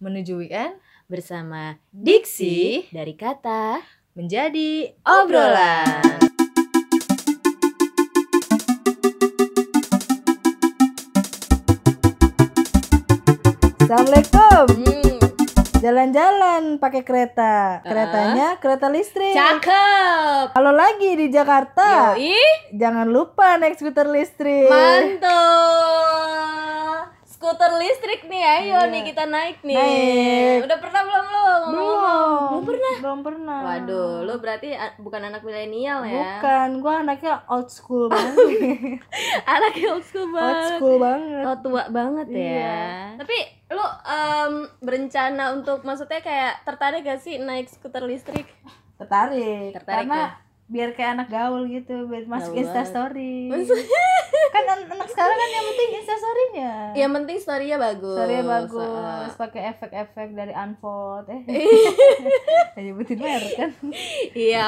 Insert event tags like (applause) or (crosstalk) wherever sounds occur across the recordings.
menuju weekend bersama Diksi dari kata menjadi obrolan. Assalamualaikum. Hmm, Jalan-jalan pakai kereta. Keretanya kereta listrik. cakep. Kalau lagi di Jakarta, Yoi, jangan lupa naik skuter listrik. mantul. Skuter listrik nih, ayo Iya. nih kita naik nih. Naik. Udah pernah belum lu? ngomong-ngomong? Belum. Belum pernah. Belum pernah. Waduh, lu berarti bukan anak milenial ya? Bukan, gua anaknya old school (laughs) banget. Anak old school old banget. school banget. Oh tua banget ya. Iya. Tapi lu em, berencana untuk maksudnya kayak tertarik gak sih naik skuter listrik? Tertarik. Tertarik Karena ya? Biar kayak anak gaul gitu, biar masuk Gaul Insta story. (laughs) kan an- anak sekarang kan yang penting Insta story-nya. Yang penting story-nya bagus. Story bagus, pakai efek-efek dari Unfold eh. (laughs) Nyebutin merek kan. Iya,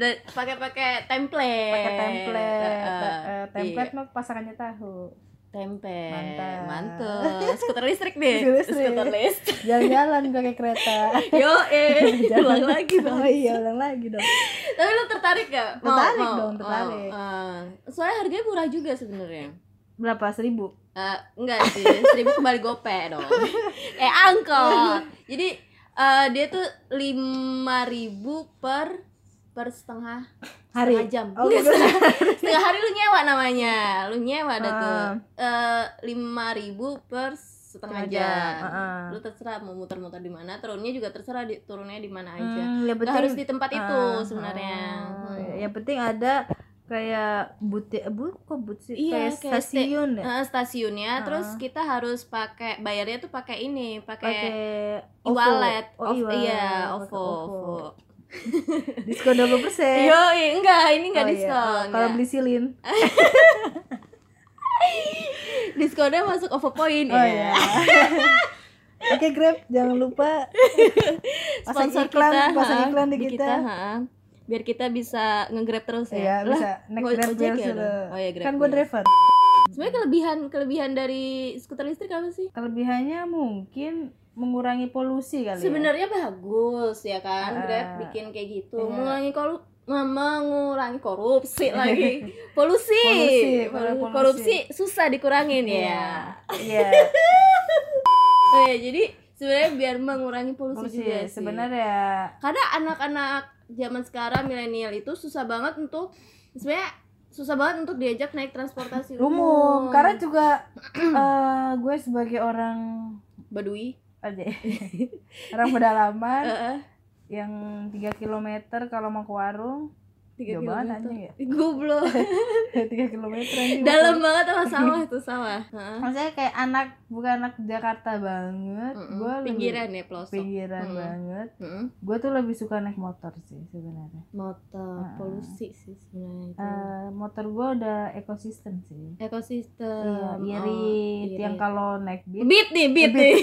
da- pakai-pakai template. Pakai template. Eh, template iya. mah pasangannya tahu. Template. Mantap. Mantul. Skuter listrik deh. Skuter listrik. Skuter listrik. Jalan-jalan pakai kereta. (laughs) Yo, eh, ulang lagi Oh bang. iya, ulang lagi dong. Tapi lu tertarik gak? Mau- Tertarik mau- dong, tertarik. mau. Ah. soalnya harganya murah juga sebenarnya. Berapa? Seribu? Eh, enggak sih, seribu kembali gope dong. eh angkot. (laughs) Jadi eh, dia tuh lima ribu per per setengah (laughs) Hari? setengah jam. Oh, gitu. setengah, (laughs) setengah hari lu nyewa namanya. Lu nyewa ada tuh Ah. Eh, lima ribu per setengah jam. Ah, ah. Lu terserah mau muter-muter di mana, turunnya juga terserah di turunnya di mana aja. Hmm, Nggak penting harus di tempat itu Ah, sebenarnya. ah, Hmm. Yang penting ada kayak butik, bu, kok but sih? Iya, kayak kayak stasiun ya. Eh, stasiunnya Ah. terus kita harus pakai bayarnya tuh pakai ini pakai e-wallet Oh, Of- e-wallet. iya Pakai OVO OVO (laughs) Diskon 20%. yo enggak ini enggak Oh, iya. diskon Kalau enggak. beli silin. (laughs) diskonnya masuk OVO point Oh iya. (laughs) Oke Grab, jangan lupa pasang sponsor iklan, kita pasang ha, iklan di kita. ha. biar kita bisa nge-grab terus Iya, ya bisa Lah, naik go- Grab ya dulu. dong? oh ya Grab Kan gue driver. sebenarnya kelebihan kelebihan dari skuter listrik apa sih Kelebihannya mungkin mengurangi polusi kali ya. sebenarnya bagus ya kan? Ah, Grab bikin kayak gitu. Iya. mengurangi koru mengurangi korupsi lagi. (laughs) Polusi. Polusi, Polusi. korupsi susah dikurangin Iya. ya. Iya. (laughs) oh ya jadi sebenarnya biar mengurangi polusi, Polusi juga sih. sebenarnya. Karena anak-anak zaman sekarang milenial itu susah banget untuk sebenarnya susah banget untuk diajak naik transportasi umum. Karena juga (clears throat) eh, gue sebagai orang badui aja (laughs) orang pedalaman Heeh. yang 3 km kalau mau ke warung tiga kilometer. anjing ya. goblok (laughs) 3 km anjing. (laughs) dalam banget sama sawah itu sawah Heeh. maksudnya kayak anak bukan anak Jakarta banget Mm-mm. gue pinggiran ya pelosok pinggiran Mm. banget Mm-mm. gue tuh lebih suka naik motor sih sebenarnya motor Ah. polusi sih sebenarnya itu Eh, motor gue udah ekosistem sih ekosistem iya Oh, irit yang irit. kalau naik beat beat nih beat Beat. nih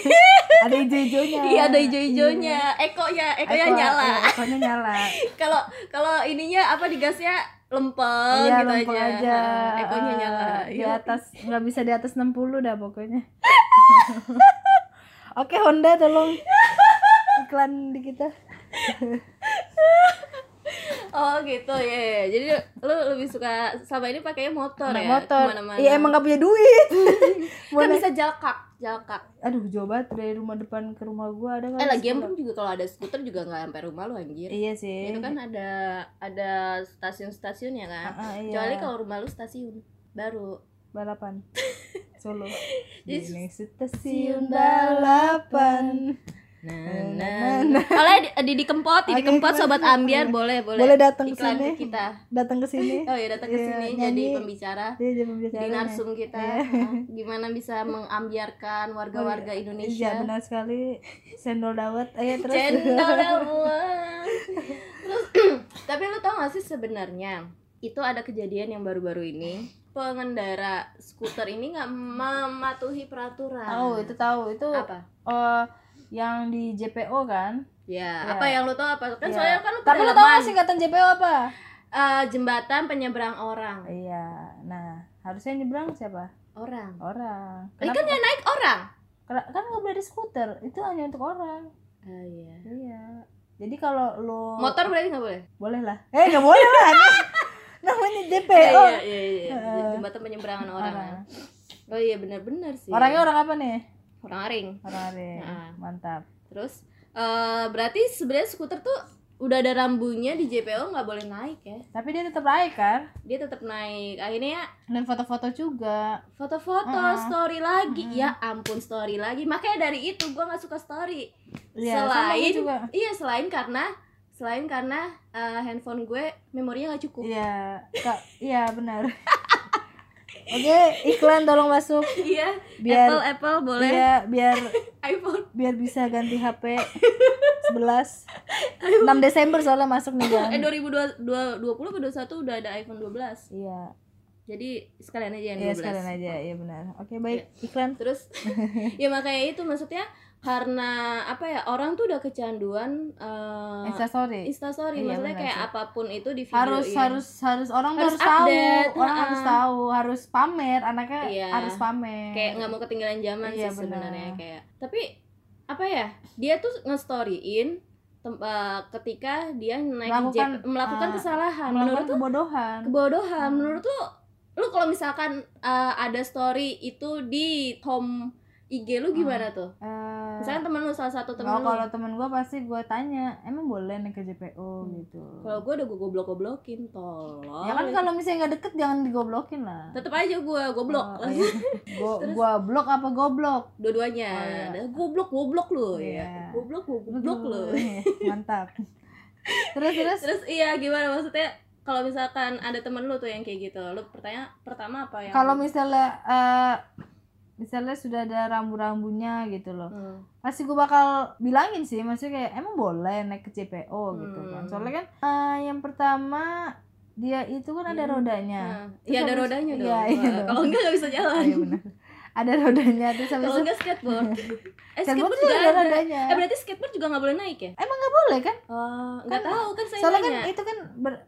ada hijau-hijaunya. Iya ada hijau-hijaunya. Ekonya ekonya Eko- nyala. iya, ekonya nyala. (laughs) Kalau kalau ininya apa digasnya lempeng iya gitu lempeng aja, aja, Ah, ekonya eh, nyala. di Iya. atas nggak bisa di atas 60 dah pokoknya. (laughs) Oke Honda tolong. Iklan di kita (laughs) oh gitu. Ya ya. jadi lu lebih suka selama ini pakainya motor naik ya? motor. Ke mana-mana. Iya emang gak punya duit. (laughs) Kan naik- bisa jalkak jalkak aduh jauh banget dari rumah depan ke rumah gua. Ada kan eh sekolah. pun juga kalau ada skuter juga nggak sampai rumah lu anjir. Iya sih. Itu kan ada ada stasiun-stasiun ya kan? Ah, iya. kecuali kalau rumah lu stasiun baru. Balapan. (laughs) Solo. Jadi- di stasiun balapan nah, nah, nah, kalau di, di, di kempot di Oke, kempot sobat ambiar boleh boleh boleh datang ke sini? kita. Datang ke sini? (laughs) Oh ya datang ke Iya, sini. Jadi pembicara. Dia jadi pembicara di narsum kita. Iya. Nah, (laughs) gimana bisa mengambiarkan warga-warga iya. Indonesia? Benar sekali. Sendol dawet. Ayo terus? Semua. (laughs) Terus, (clears throat) tapi lu tau gak sih sebenarnya itu ada kejadian yang baru-baru ini. Pengendara skuter ini nggak mematuhi peraturan. tahu itu tahu. Itu apa? eh yang di JPO kan Ya, Ya. apa yang lu tau apa? Kan Ya. soalnya kan lu tapi lu tahu pedalaman. nggak singkatan JPO apa Eh, jembatan penyeberang orang. iya nah harusnya nyebrang siapa Orang. orang Ini kan yang naik orang. Kan nggak boleh ada skuter itu hanya untuk orang Ah, iya. iya jadi kalau lo Motor berarti nggak boleh? boleh lah eh nggak boleh lah (laughs) namanya DPO Iya, iya, iya. Heeh. Jembatan penyeberangan orang. Orang. Oh iya benar-benar sih. orangnya orang apa nih orang aring. orang Are. Nah. mantap Terus eh berarti sebenarnya skuter tuh udah ada rambunya di JPO nggak boleh naik ya. tapi dia tetap naik kan Dia tetap naik. Akhirnya ya dan foto-foto juga foto-foto, Heeh. story lagi. Heeh. Ya ampun story lagi. Makanya dari itu gua nggak suka story. Gue selain juga iya selain karena selain karena eh, handphone gue memorinya nggak cukup. iya iya benar (laughs) oke iklan tolong masuk. (laughs) Iya. biar Apple Apple boleh. iya biar (laughs) iPhone. biar bisa ganti HP 11 6 Desember soalnya masuk nih kan Eh 2020 ke 21 udah ada iPhone 12. iya. Jadi sekalian aja yang iya 12. sekalian aja. Iya benar. Oke baik. Iklan. Terus? (laughs) Ya makanya itu maksudnya karena apa ya orang tuh udah kecanduan eh Instastory. Instastory. Iya, maksudnya kayak sih. apa pun itu di video harus harus harus orang tuh Harus harus tahu. update, orang heeh. harus tahu harus pamer. Anaknya Iya. harus pamer. Kayak nggak mau ketinggalan zaman Iya, sih sebenarnya benar. kayak. Tapi apa ya dia tuh nge-storyin eh, ketika dia naik Melakukan, melakukan eh, kesalahan. Melakukan menurut tuh kebodohan. kebodohan. Hmm. menurut lu lu kalau misalkan eh, ada story itu di home IG lu gimana tuh? Eh, misalkan temen lu salah satu temen oh, lu kalau temen gue pasti gue tanya emang boleh naik ke JPO Hmm. gitu. Kalau gue udah gue goblok goblokin tolong. Ya kan kalau misalnya nggak deket jangan digoblokin lah. Tetep aja gue goblok. Oh, iya. (laughs) gua gua blok apa goblok? Dua-duanya. Oh, iya. Ada goblok goblok lu Iya. ya. Goblok goblok lu. (laughs) Iya, mantap. Terus terus? Terus iya gimana? Maksudnya kalau misalkan ada temen lu tuh yang kayak gitu lu pertanya pertama apa yang kalau misalnya eh, misalnya sudah ada rambu-rambunya gitu loh. Hmm. pasti gue bakal bilangin sih maksudnya kayak emang boleh naik ke JPO gitu kan. Hmm. soalnya kan eh, yang pertama dia itu kan ada Hmm. rodanya. Nah, Terus iya ada habis- rodanya dong. iya, iya kalau enggak nggak bisa jalan. Iya, benar. ada rodanya terus habis kalau enggak skateboard. (laughs) Eh skateboard skateboard juga ada ada. rodanya. Eh berarti skateboard juga nggak boleh naik ya? Emang nggak boleh kan? Oh nggak Kan- tahu kan saya soalnya kan nanya. itu kan ber- kan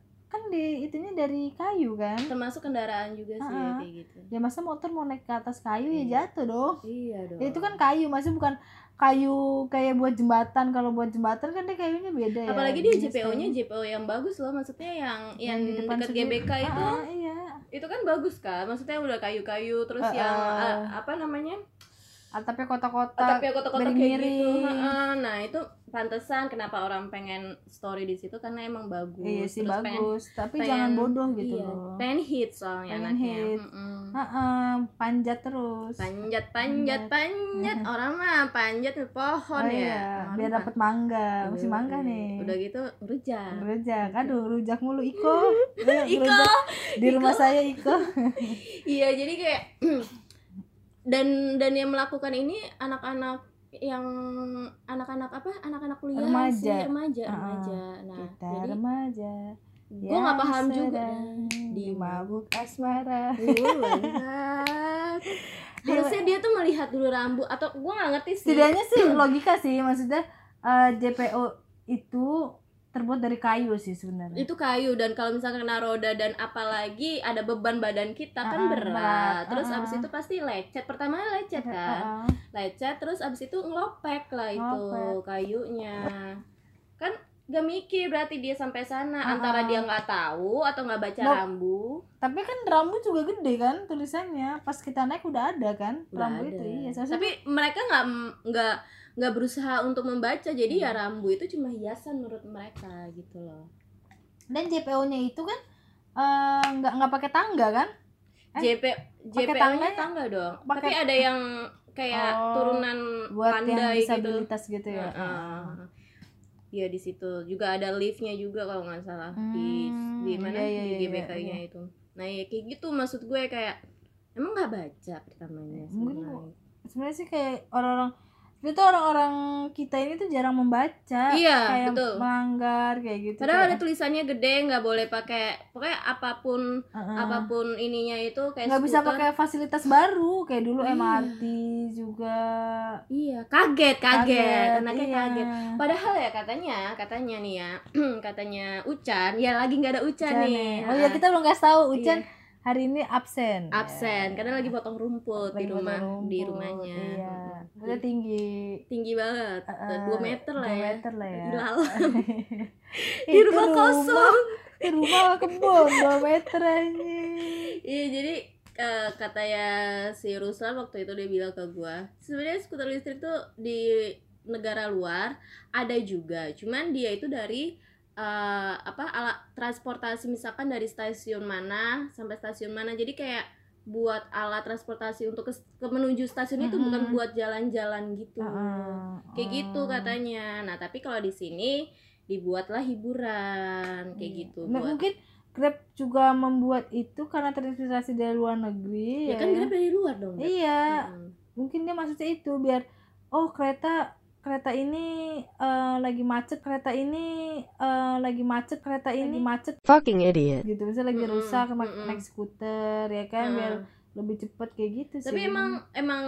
di itunya dari kayu kan? Termasuk kendaraan juga sih ah. kayak gitu. Ya masa motor mau naik ke atas kayu ya Iya. jatuh dong. Iya dong. Ya, itu kan kayu masih bukan kayu kayak buat jembatan. Kalau buat jembatan kan dia kayunya beda ya apalagi dia JPO-nya kayu. JPO yang bagus loh maksudnya yang yang, di depan dekat. GBK itu Ah, iya. itu kan bagus kan? Maksudnya udah kayu-kayu terus Ah, yang ah, apa namanya atapnya kotak-kotak atapnya kotak-kotak kayak gitu. Heeh, nah itu pantesan kenapa orang pengen story di situ? Karena emang bagus iya sih Terus pengen- bagus. Tapi pengen- jangan bodoh gitu iya, loh. pengen hit soalnya Pengen anaknya. hit. Mm-mm. Heeh, panjat terus. Panjat panjat panjat. orang mah panjat di pohon Oh ya. iya, Orang biar dapat mangga. Masih mangga iya. nih. Udah gitu rujak. Rujak. Aduh rujak mulu. Iko. Ayo, (laughs) Iko. rujak. di rumah saya Iko. (laughs) Iya jadi kayak (clears throat) dan dan yang melakukan ini anak-anak yang anak-anak apa? Anak-anak kuliah Remaja. sih remaja. Ah, remaja. Nah kita jadi remaja. gue nggak paham juga di mabuk asmara. (laughs) Lihat. harusnya dia tuh melihat dulu rambut atau gue nggak ngerti sih. Setidaknya sih (clears throat) logika sih maksudnya eh, JPO itu terbuat dari kayu sih sebenarnya. Itu kayu dan kalau misalkan kena roda dan apalagi ada beban badan kita kan Ah, berat, terus Ah, abis itu pasti lecet. Pertama lecet kan? Heeh. lecet terus abis itu ngelopek lah itu Ngelopek. kayunya. Kan gak mikir berarti dia sampai sana. Ah, antara dia nggak tahu atau nggak baca rambu. Tapi kan rambu juga gede kan tulisannya. Pas kita naik udah ada kan Udah rambu ada. itu seharusnya tapi mereka nggak nggak nggak berusaha untuk membaca jadi Hmm. ya rambu itu cuma hiasan menurut mereka gitu loh dan JPO-nya itu kan eh, nggak nggak pakai tangga kan Eh, JP JPO-nya tangganya? tangga dong Pakai- tapi ada yang kayak Oh, turunan buat yang pandai gitu disabilitas gitu, ya Heeh. Iya di situ juga ada liftnya juga kalau nggak salah di Hmm, di mana iya, iya, di iya, GBK-nya iya. itu. Nah ya kayak gitu maksud gue kayak emang nggak baca pertamanya Mungkin naik. sebenarnya sih kayak orang-orang itu orang-orang kita ini tuh jarang membaca Iya, kayak betul. melanggar kayak gitu Padahal ada kayak, tulisannya gede nggak boleh pakai pokoknya apa pun Heeh. apa pun ininya itu kayak nggak bisa pakai fasilitas baru kayak dulu Iya. MRT juga Iya kaget kaget, anaknya iya. kaget. Padahal ya katanya katanya nih ya (clears throat) katanya Ucan ya lagi nggak ada Ucan, Ucan nih. nih. oh iya kita belum kasih tahu Ucan Iya. Hari ini absen. Absen Ya. karena lagi potong rumput di Lagi rumah potong di rumput, rumahnya. iya. Udah tinggi. Tinggi banget. Dua meter lah dua ya. meter lah ya. (laughs) Di rumah kosong. Di rumah kebun dua meter aja iya jadi eh, kata ya si Ruslan waktu itu dia bilang ke gua sebenarnya skuter listrik tuh di negara luar ada juga cuman dia itu dari eh, apa alat transportasi misalkan dari stasiun mana sampai stasiun mana jadi kayak buat alat transportasi untuk ke, ke menuju stasiun itu Mhm. bukan buat jalan-jalan gitu Heeh. kayak gitu Oh. katanya nah tapi kalau di sini dibuatlah hiburan kayak Iya. gitu Nah, buat mungkin Grab juga membuat itu karena terinspirasi dari luar negeri ya kan Grab dari luar dong iya Mm-mm. mungkin dia maksudnya itu biar oh kereta kereta ini eh, lagi macet kereta ini eh, lagi macet kereta ini macet Fucking idiot. gitu misalnya lagi Mm-mm, rusak naik, mm-mm. naik skuter ya kan Nah, biar lebih cepet kayak gitu sih tapi emang emang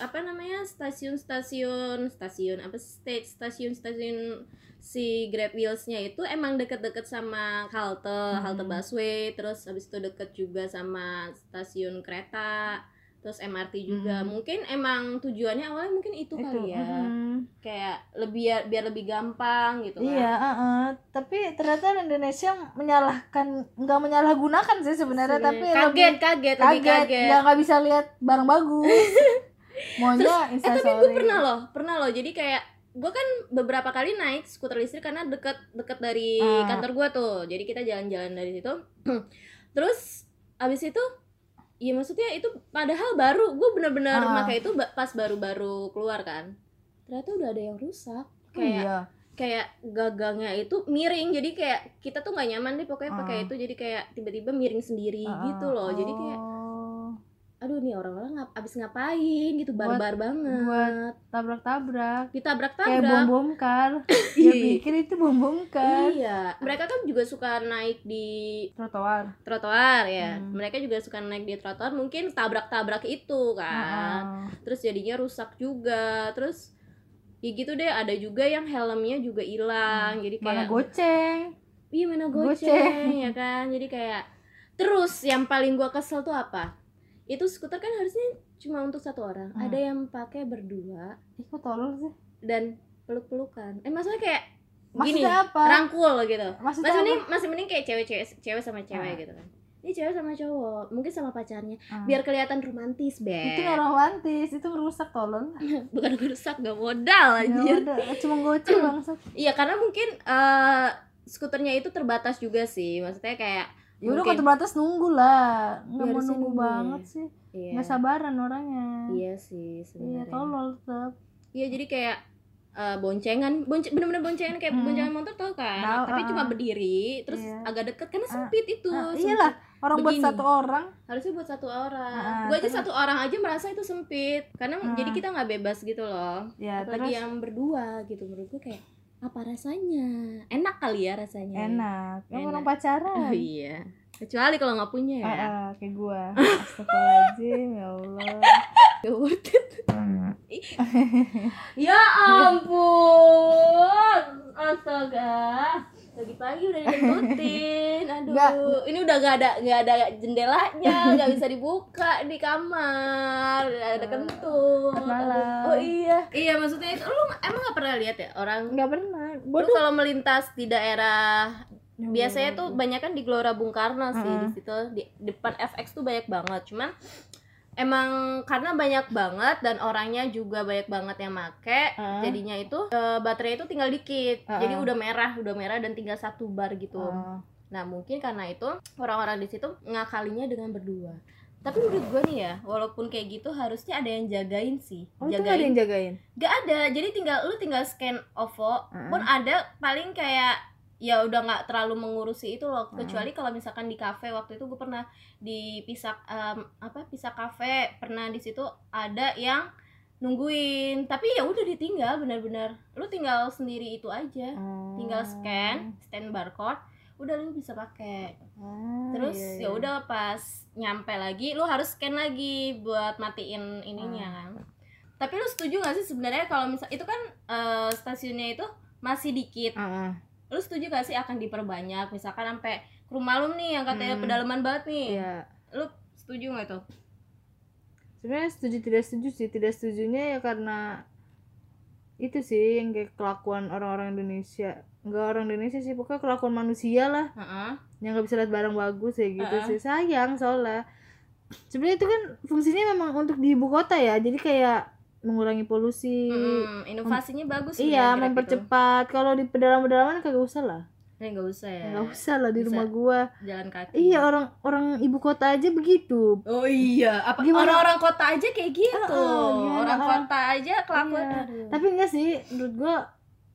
apa namanya stasiun-stasiun stasiun apa stage stasiun-stasiun si Grab Wheels-nya itu emang deket-deket sama halte Hmm. halte busway terus habis itu deket juga sama stasiun kereta terus MRT juga. Hmm. mungkin emang tujuannya awalnya mungkin itu, itu kali ya. mm-mm. kayak lebih biar, biar lebih gampang gitu kan. Iya, heeh. tapi ternyata Indonesia menyalahkan nggak menyalahgunakan sih sebenarnya tapi kaget lebih kaget lebih kaget. kaget. Nggak nggak bisa lihat barang bagus. (laughs) Maunya eh tapi gue pernah loh pernah loh. Jadi kayak gue kan beberapa kali naik skuter listrik karena deket deket dari Ah. kantor gue tuh. Jadi kita jalan-jalan dari situ. (clears throat) Terus abis itu Iya maksudnya itu padahal baru gue bener-bener Ah. pakai itu pas baru-baru keluar kan. Ternyata udah ada yang rusak. Oh, kayak iya. kayak gagangnya itu miring jadi kayak kita tuh nggak nyaman deh pokoknya pakai Ah. itu. Jadi kayak tiba-tiba miring sendiri Ah, gitu loh. Jadi kayak oh, aduh nih orang-orang ngap abis ngapain gitu barbar banget buat tabrak-tabrak kayak ditabrak-tabrak bom bom kar dia (laughs) Ih. pikir itu bom bom kar Iya, mereka kan juga suka naik di trotoar trotoar ya. Hmm. Mereka juga suka naik di trotoar, mungkin tabrak-tabrak itu kan. Heeh. Terus jadinya rusak juga. Terus ya gitu deh, ada juga yang helmnya juga hilang. Jadi mana kayak goceng iya mana Goceng. goceng ya kan. Jadi kayak terus yang paling gua kesel tuh apa? Itu skuter kan harusnya cuma untuk satu orang. Hmm. Ada yang pakai berdua ih kok tolol sih dan peluk-pelukan. Eh maksudnya kayak gini, maksudnya apa rangkul gitu. maksudnya masih apa? mending masih mending kayak cewek-cewek cewek sama cewek Ah. gitu kan ini cewek sama cowok mungkin sama pacarnya Ah. biar kelihatan romantis be itu nggak romantis itu merusak tolong (laughs) bukan rusak gak modal ya udah cuma goceng (clears throat) bangsat iya karena mungkin eh skuternya itu terbatas juga sih maksudnya kayak ya udah kalau terbatas nunggu lah nggak mau nunggu ya. banget sih iya nggak sabaran orangnya iya sih iya sebenarnya tolol tetap iya jadi kayak eh, boncengan bonce- bener-bener boncengan kayak Hmm. boncengan motor tau kan Tahu, tapi ah. cuma berdiri terus Iya. agak deket karena Ah. sempit itu Ah, sempit. iyalah orang buat Begini. satu orang harusnya buat satu orang Ah, gue aja terus- satu orang aja merasa itu sempit karena Ah. jadi kita nggak bebas gitu loh ya apalagi terus yang berdua gitu menurut gue kayak apa rasanya enak kali ya rasanya. Enak. Enak. orang pacaran? Oh (laughs) iya. Kecuali kalau nggak punya ya. Ah, ah, kayak gua. (laughs) Astagfirullahaladzim ya Allah. (laughs) Gak worth it. Ya ampun. Astaga pagi-pagi udah dibentutin (laughs) aduh Nggak. ini udah gak ada nggak ada jendelanya nggak bisa dibuka di kamar. Ada kentut. Malam. oh iya. Iya maksudnya itu lu emang nggak pernah lihat ya orang? Nggak pernah. Lu bodoh. kalau melintas di daerah biasanya tuh banyak kan di Gelora Bung Karno sih Mm-mm. di situ di depan FX tuh banyak banget. Cuman emang karena banyak banget dan orangnya juga banyak banget yang make Ah. jadinya itu eh, baterai itu tinggal dikit Ah. jadi udah merah udah merah dan tinggal satu bar gitu Oh. nah mungkin karena itu orang-orang di situ ngakalinya dengan berdua tapi menurut gue nih ya walaupun kayak gitu harusnya ada yang jagain sih Oh, itu nggak ada yang jagain Gak ada, jadi tinggal lu tinggal scan OVO Heeh. pun ada paling kayak ya udah nggak terlalu mengurusi itu loh Heeh. kecuali kalau misalkan di kafe waktu itu gue pernah di pisah em, apa pisah kafe pernah di situ ada yang nungguin tapi ya udah ditinggal benar-benar lu tinggal sendiri itu aja Oh. tinggal scan scan barcode udah lu bisa pakai Ah, terus iya, ya iya. udah pas nyampe lagi lu harus scan lagi buat matiin ininya Ah. kan tapi lu setuju gak sih sebenarnya kalau misal itu kan eh, stasiunnya itu masih dikit ah. Lu setuju gak sih akan diperbanyak? Misalkan sampai rumah lu nih yang katanya Hmm. pedalaman banget nih. Iya. lu setuju nggak tuh sebenarnya setuju tidak setuju sih. Tidak setujunya ya karena itu sih yang kayak kelakuan orang-orang Indonesia. Nggak orang Indonesia sih pokoknya kelakuan manusia lah. Heeh. yang nggak bisa lihat barang bagus ya gitu Heeh. sih. Sayang soalnya. Sebenarnya itu kan fungsinya memang untuk di ibu kota ya. Jadi kayak mengurangi polusi Mm-mm, inovasinya bagus sih iya ya, mempercepat kalau di pedalaman-pedalaman kagak usah lah Eh, nggak usah ya nggak usah lah di Bisa. rumah gua jalan kaki iya orang orang ibu kota aja begitu oh iya apa Gimana? orang-orang kota aja kayak gitu Heeh, gimana? orang kota aja kelakuan Iya. aduh. tapi enggak sih menurut gua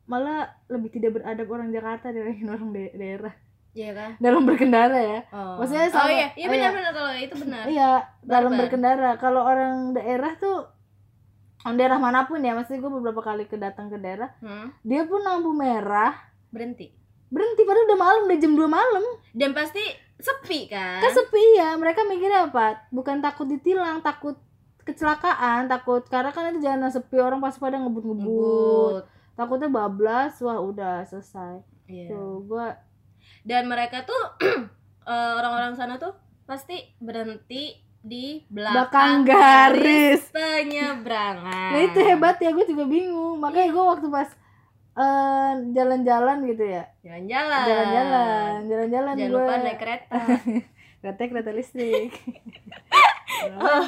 malah lebih tidak beradab orang Jakarta dibandingin orang da- daerah iya kan dalam berkendara ya oh. Maksudnya oh sama- iya iya oh, iya. benar-benar kalau itu benar iya dalam Barbar. berkendara kalau orang daerah tuh daerah mana pun ya maksudnya gue beberapa kali kedatang ke daerah Hmm, dia pun lampu merah. Berhenti. Berhenti padahal udah malam udah jam 2 malam. Dan pasti sepi kan? Kan sepi ya mereka mikirnya apa? Bukan takut ditilang takut kecelakaan takut karena kan itu jalan sepi orang pasti pada ngebut-ngebut. Ngebut. takutnya bablas wah udah selesai. Iya. tuh gua dan mereka tuh (clears throat) eh, orang-orang sana tuh pasti berhenti di belakang belakang garis. penyeberangan. Nah itu hebat ya gue juga bingung. Makanya gue waktu pas eh, jalan-jalan gitu ya. Jalan-jalan. Jalan-jalan jalan-jalan jangan gue lupa naik kereta. (laughs) Kereta kereta listrik.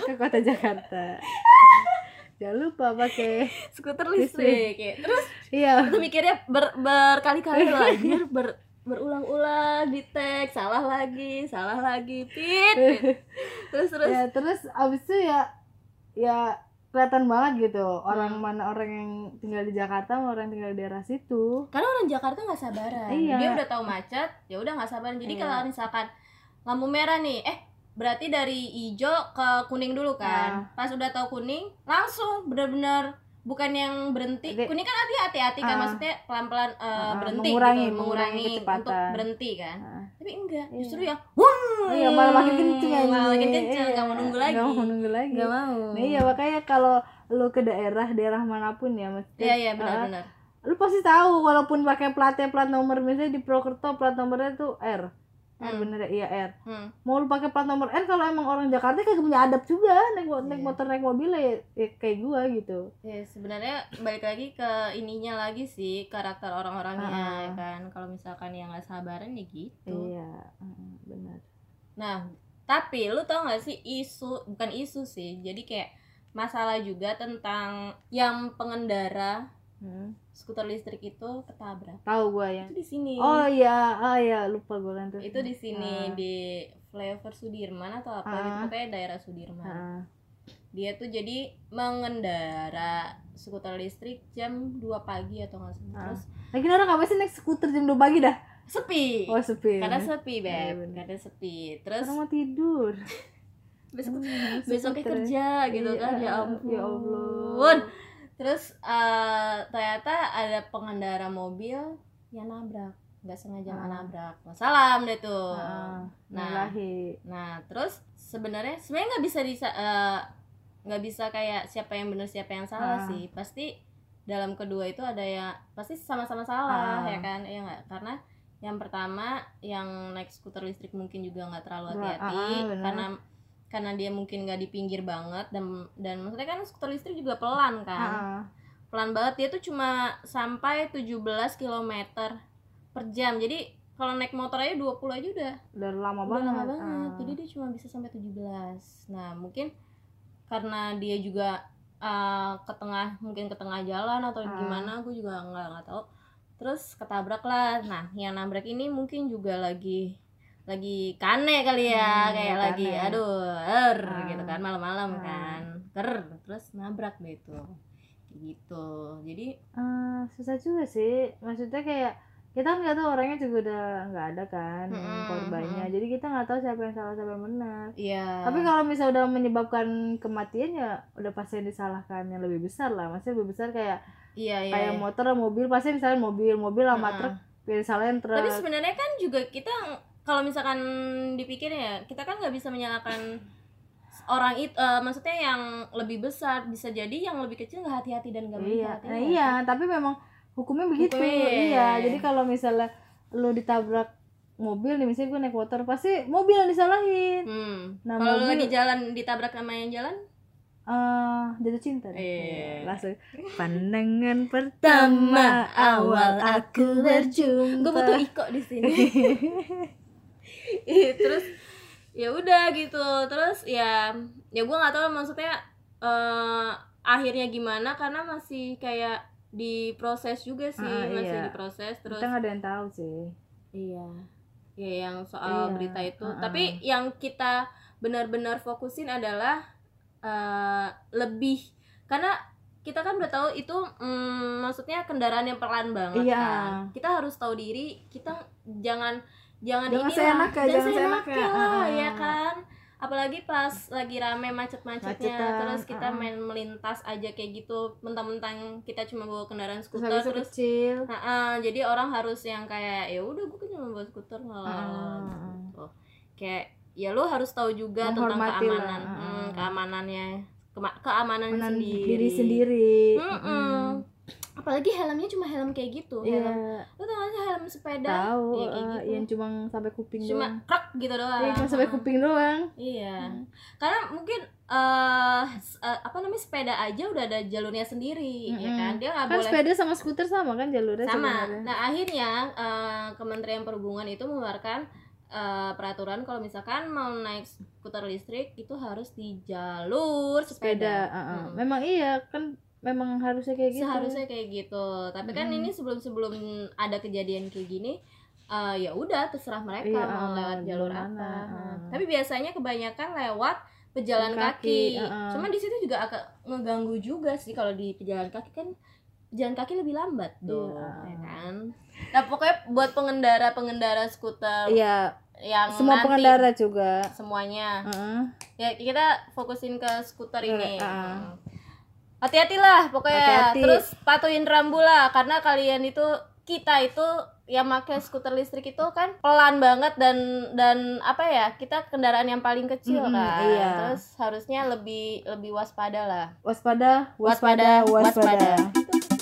Ke kota Jakarta. Jangan lupa pakai skuter listrik. ya. terus iya. itu mikirnya ber, berkali-kali anjir ber, berulang-ulang di tag salah lagi salah lagi pit, pit. (laughs) terus terus ya terus abis itu ya ya kelihatan banget gitu orang Hmm. mana orang yang tinggal di Jakarta sama orang yang tinggal di daerah situ karena orang Jakarta nggak sabaran Iya. dia udah tahu macet ya udah nggak sabaran jadi Iya. kalau misalkan lampu merah nih eh berarti dari hijau ke kuning dulu kan pas udah tahu kuning langsung bener-bener bukan yang berhenti. Jadi- kuning kan artinya hati-hati kan Ah. maksudnya pelan-pelan eh, Ah, berhenti mengurangi, gitu mengurangi kecepatan. untuk berhenti kan. Nah, tapi enggak Iya. justru yang oh iya malah makin kenceng aja malah makin kenceng nggak mau nunggu lagi nggak mau nunggu lagi. Nggak mau. Nah iya makanya kalau lu ke daerah daerah mana pun ya mesti iya iya benar-benar lu pasti tahu walaupun pakai platnya plat nomor misalnya di Prokerto plat nomornya tuh R R Hmm. bener ya iya R hmm. mau lu pakai plat nomor R kalau emang orang Jakarta kagak punya adab juga naik mo- naik Iya. motor naik mobil ya, ya kayak gua gitu Ya sebenarnya balik lagi ke ininya lagi sih karakter orang-orangnya Ah. ya kan kalau misalkan yang nggak sabaran ya gitu. iya heeh, benar Nah tapi lu tau gak sih isu bukan isu sih jadi kayak masalah juga tentang yang pengendara Hmm. skuter listrik itu ketabrak. Tahu gua ya? Itu di sini. Oh iya. Ah iya. Lupa gua kan tuh. Itu di sini Ah. di Flavor Sudirman atau apa Ah. gitu pokoknya daerah Sudirman. Heeh. dia tuh jadi mengendara skuter listrik jam 2 pagi atau nggak Ah. terus lagi orang apa sih naik skuter jam 2 pagi dah? Sepi. Oh sepi. Karena sepi Iya, beb bener. karena sepi. Terus orang mau tidur. (laughs) Besok Hmm, besoknya skuter. kerja gitu Iya, kan. Ya ampun ya Allah terus eh, ternyata ada pengendara mobil yang nabrak nggak sengaja Ah. nabrak salam deh tuh Heeh, Nah. Melahi. nah terus sebenarnya sebenarnya nggak bisa disa eh, nggak bisa kayak siapa yang benar siapa yang salah Ah. sih pasti dalam kedua itu ada yang pasti sama-sama salah Ah. ya kan ya nggak karena yang pertama yang naik skuter listrik mungkin juga nggak terlalu hati-hati ah, benar. karena karena dia mungkin nggak di pinggir banget dan dan maksudnya kan skuter listrik juga pelan kan. Heeh. pelan banget dia tuh cuma sampai 17 km per jam. Jadi kalau naik motor aja 20 aja udah udah lama udah banget lama banget. Ah. jadi dia cuma bisa sampai 17 nah mungkin karena dia juga uh, ke tengah mungkin ke tengah jalan atau Ah. gimana aku juga nggak nggak tahu. Terus ketabrak lah. Nah yang nabrak ini mungkin juga lagi lagi kane kali ya Hmm, kayak kane. lagi aduh er Ah. gitu kan malam-malam Ah. kan ker terus nabrak deh itu gitu jadi Eh, susah juga sih maksudnya kayak kita kan nggak tahu orangnya juga udah nggak ada kan Mm-mm, korbannya jadi kita nggak tahu siapa yang salah siapa yang benar ya tapi kalau misalnya udah menyebabkan kematian ya udah pasti yang disalahkan yang lebih besar lah maksudnya lebih besar kayak iya iya kayak iya. motor mobil pasti misalnya mobil mobil sama Heeh. truk yang disalahin truk tapi sebenarnya kan juga kita kalau misalkan dipikir ya kita kan nggak bisa menyalahkan orang itu maksudnya yang lebih besar bisa jadi yang lebih kecil nggak hati-hati dan nggak iya hati nah, iya tapi memang hukumnya begitu Hukumnya, iya iya. jadi kalau misalnya lu ditabrak mobil nih misalnya gue naik motor pasti mobil yang disalahin hmm. Nah, kalau lu mobil- di jalan ditabrak sama yang jalan eh jatuh cinta deh. Iya. langsung pandangan pertama awal aku berjumpa gue butuh iko di sini (laughs) (laughs) terus ya udah gitu terus ya ya gue nggak tahu maksudnya eh akhirnya gimana karena masih kayak diproses juga sih Ah, masih iya. diproses terus kita nggak ada yang tahu sih iya ya yang soal Iya, berita itu ah, ah. tapi yang kita benar-benar fokusin adalah eh, lebih karena kita kan udah tahu itu mm, maksudnya kendaraan yang pelan banget Iya. kan kita harus tahu diri kita jangan jangan, Jangan inilah, seenaknya, jangan seenaknya. seenaknya lah, Ah, ah. ya kan apalagi pas lagi rame macet-macetnya terus kita ah. main melintas aja kayak gitu mentang-mentang kita cuma bawa kendaraan terus skuter itu terus kecil Nah, ah, jadi orang harus yang kayak ya udah gue kan cuma bawa skuter Ah, lah ah, gitu. Kayak ya lu harus tahu juga tentang Menghormati lah, keamanan, ah, Hmm, keamanannya, kema- keamanan Menan sendiri. diri sendiri Mm-mm. Apalagi helmnya cuma helm kayak gitu, Iya, helm. Lu tau gak sih helm sepeda? tahu ya, kayak eh, gitu. yang cuma sampai kuping cuma doang krek gitu doang. Iya, cuma sampai Ah. kuping doang Iya. Hmm. Karena mungkin eh s- eh, apa namanya sepeda aja udah ada jalurnya sendiri, ya Mm-mm. kan? Dia nggak kan boleh sepeda sama skuter sama kan jalurnya sama sebenarnya. nah akhirnya eh, Kementerian Perhubungan itu mengeluarkan eh, peraturan kalau misalkan mau naik skuter listrik itu harus di jalur sepeda sepeda, uh-uh. Mm. memang iya kan memang harusnya kayak gitu seharusnya kayak gitu tapi kan Mm. ini sebelum sebelum ada kejadian kayak gini eh, ya udah terserah mereka Iya, mau uh, lewat jalur gimana, apa uh. tapi biasanya kebanyakan lewat pejalan Kaki, kaki, uh-uh. cuman di situ juga agak ngeganggu juga sih kalau di pejalan kaki kan jalan kaki lebih lambat dong Iya. ya kan nah pokoknya buat pengendara pengendara skuter iya yang semua nanti pengendara juga semuanya uh-uh. ya kita fokusin ke skuter ini Ah. hati-hatilah pokoknya Hati-hati. terus patuhin rambu lah karena kalian itu kita itu yang pakai skuter listrik itu kan pelan banget dan dan apa ya kita kendaraan yang paling kecil Mm-mm, kan iya. terus harusnya lebih lebih waspada lah waspada waspada waspada, waspada. waspada.